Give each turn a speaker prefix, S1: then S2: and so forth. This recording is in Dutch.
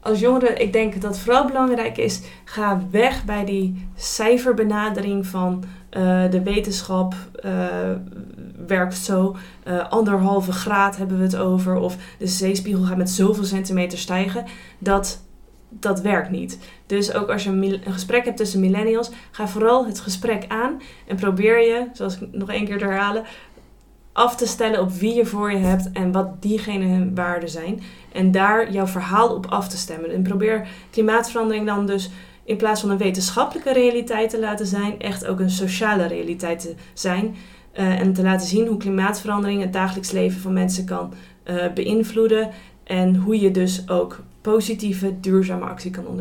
S1: als jongeren, ik denk dat vooral belangrijk is, ga weg bij die cijferbenadering van uh, de wetenschap uh, werkt zo. Uh, anderhalve graad hebben we het over. Of de zeespiegel gaat met zoveel centimeter stijgen. Dat, dat werkt niet. Dus ook als je een, een gesprek hebt tussen millennials, ga vooral het gesprek aan. En probeer je, zoals ik nog één keer herhalen, af te stellen op wie je voor je hebt en wat diegene hun waarden zijn. En daar jouw verhaal op af te stemmen. En probeer klimaatverandering dan dus in plaats van een wetenschappelijke realiteit te laten zijn, echt ook een sociale realiteit te zijn. Uh, en te laten zien hoe klimaatverandering het dagelijks leven van mensen kan uh, beïnvloeden. En hoe je dus ook positieve, duurzame actie kan ondernemen.